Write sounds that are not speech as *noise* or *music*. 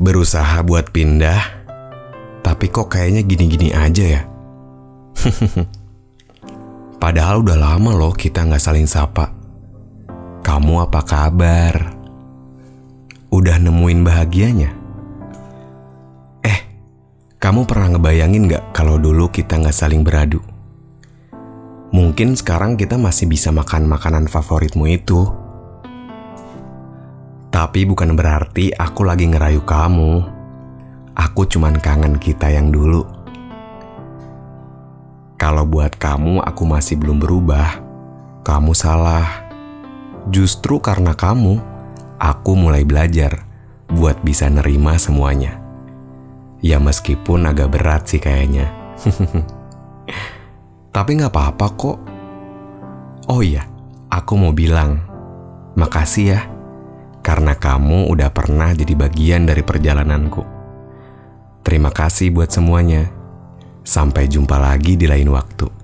Berusaha buat pindah, tapi kok kayaknya gini-gini aja ya. *laughs* Padahal udah lama loh kita nggak saling sapa. Kamu apa kabar? Udah nemuin bahagianya? Eh, kamu pernah ngebayangin nggak kalau dulu kita nggak saling beradu? Mungkin sekarang kita masih bisa makan makanan favoritmu itu. Tapi bukan berarti aku lagi ngerayu kamu. Aku cuman kangen kita yang dulu. Kalau buat kamu aku masih belum berubah, kamu salah. Justru karena kamu, aku mulai belajar buat bisa nerima semuanya. Ya meskipun agak berat sih kayaknya. *laughs* Tapi nggak apa-apa kok. Oh iya, aku mau bilang, makasih ya karena kamu udah pernah jadi bagian dari perjalananku. Terima kasih buat semuanya. Sampai jumpa lagi di lain waktu.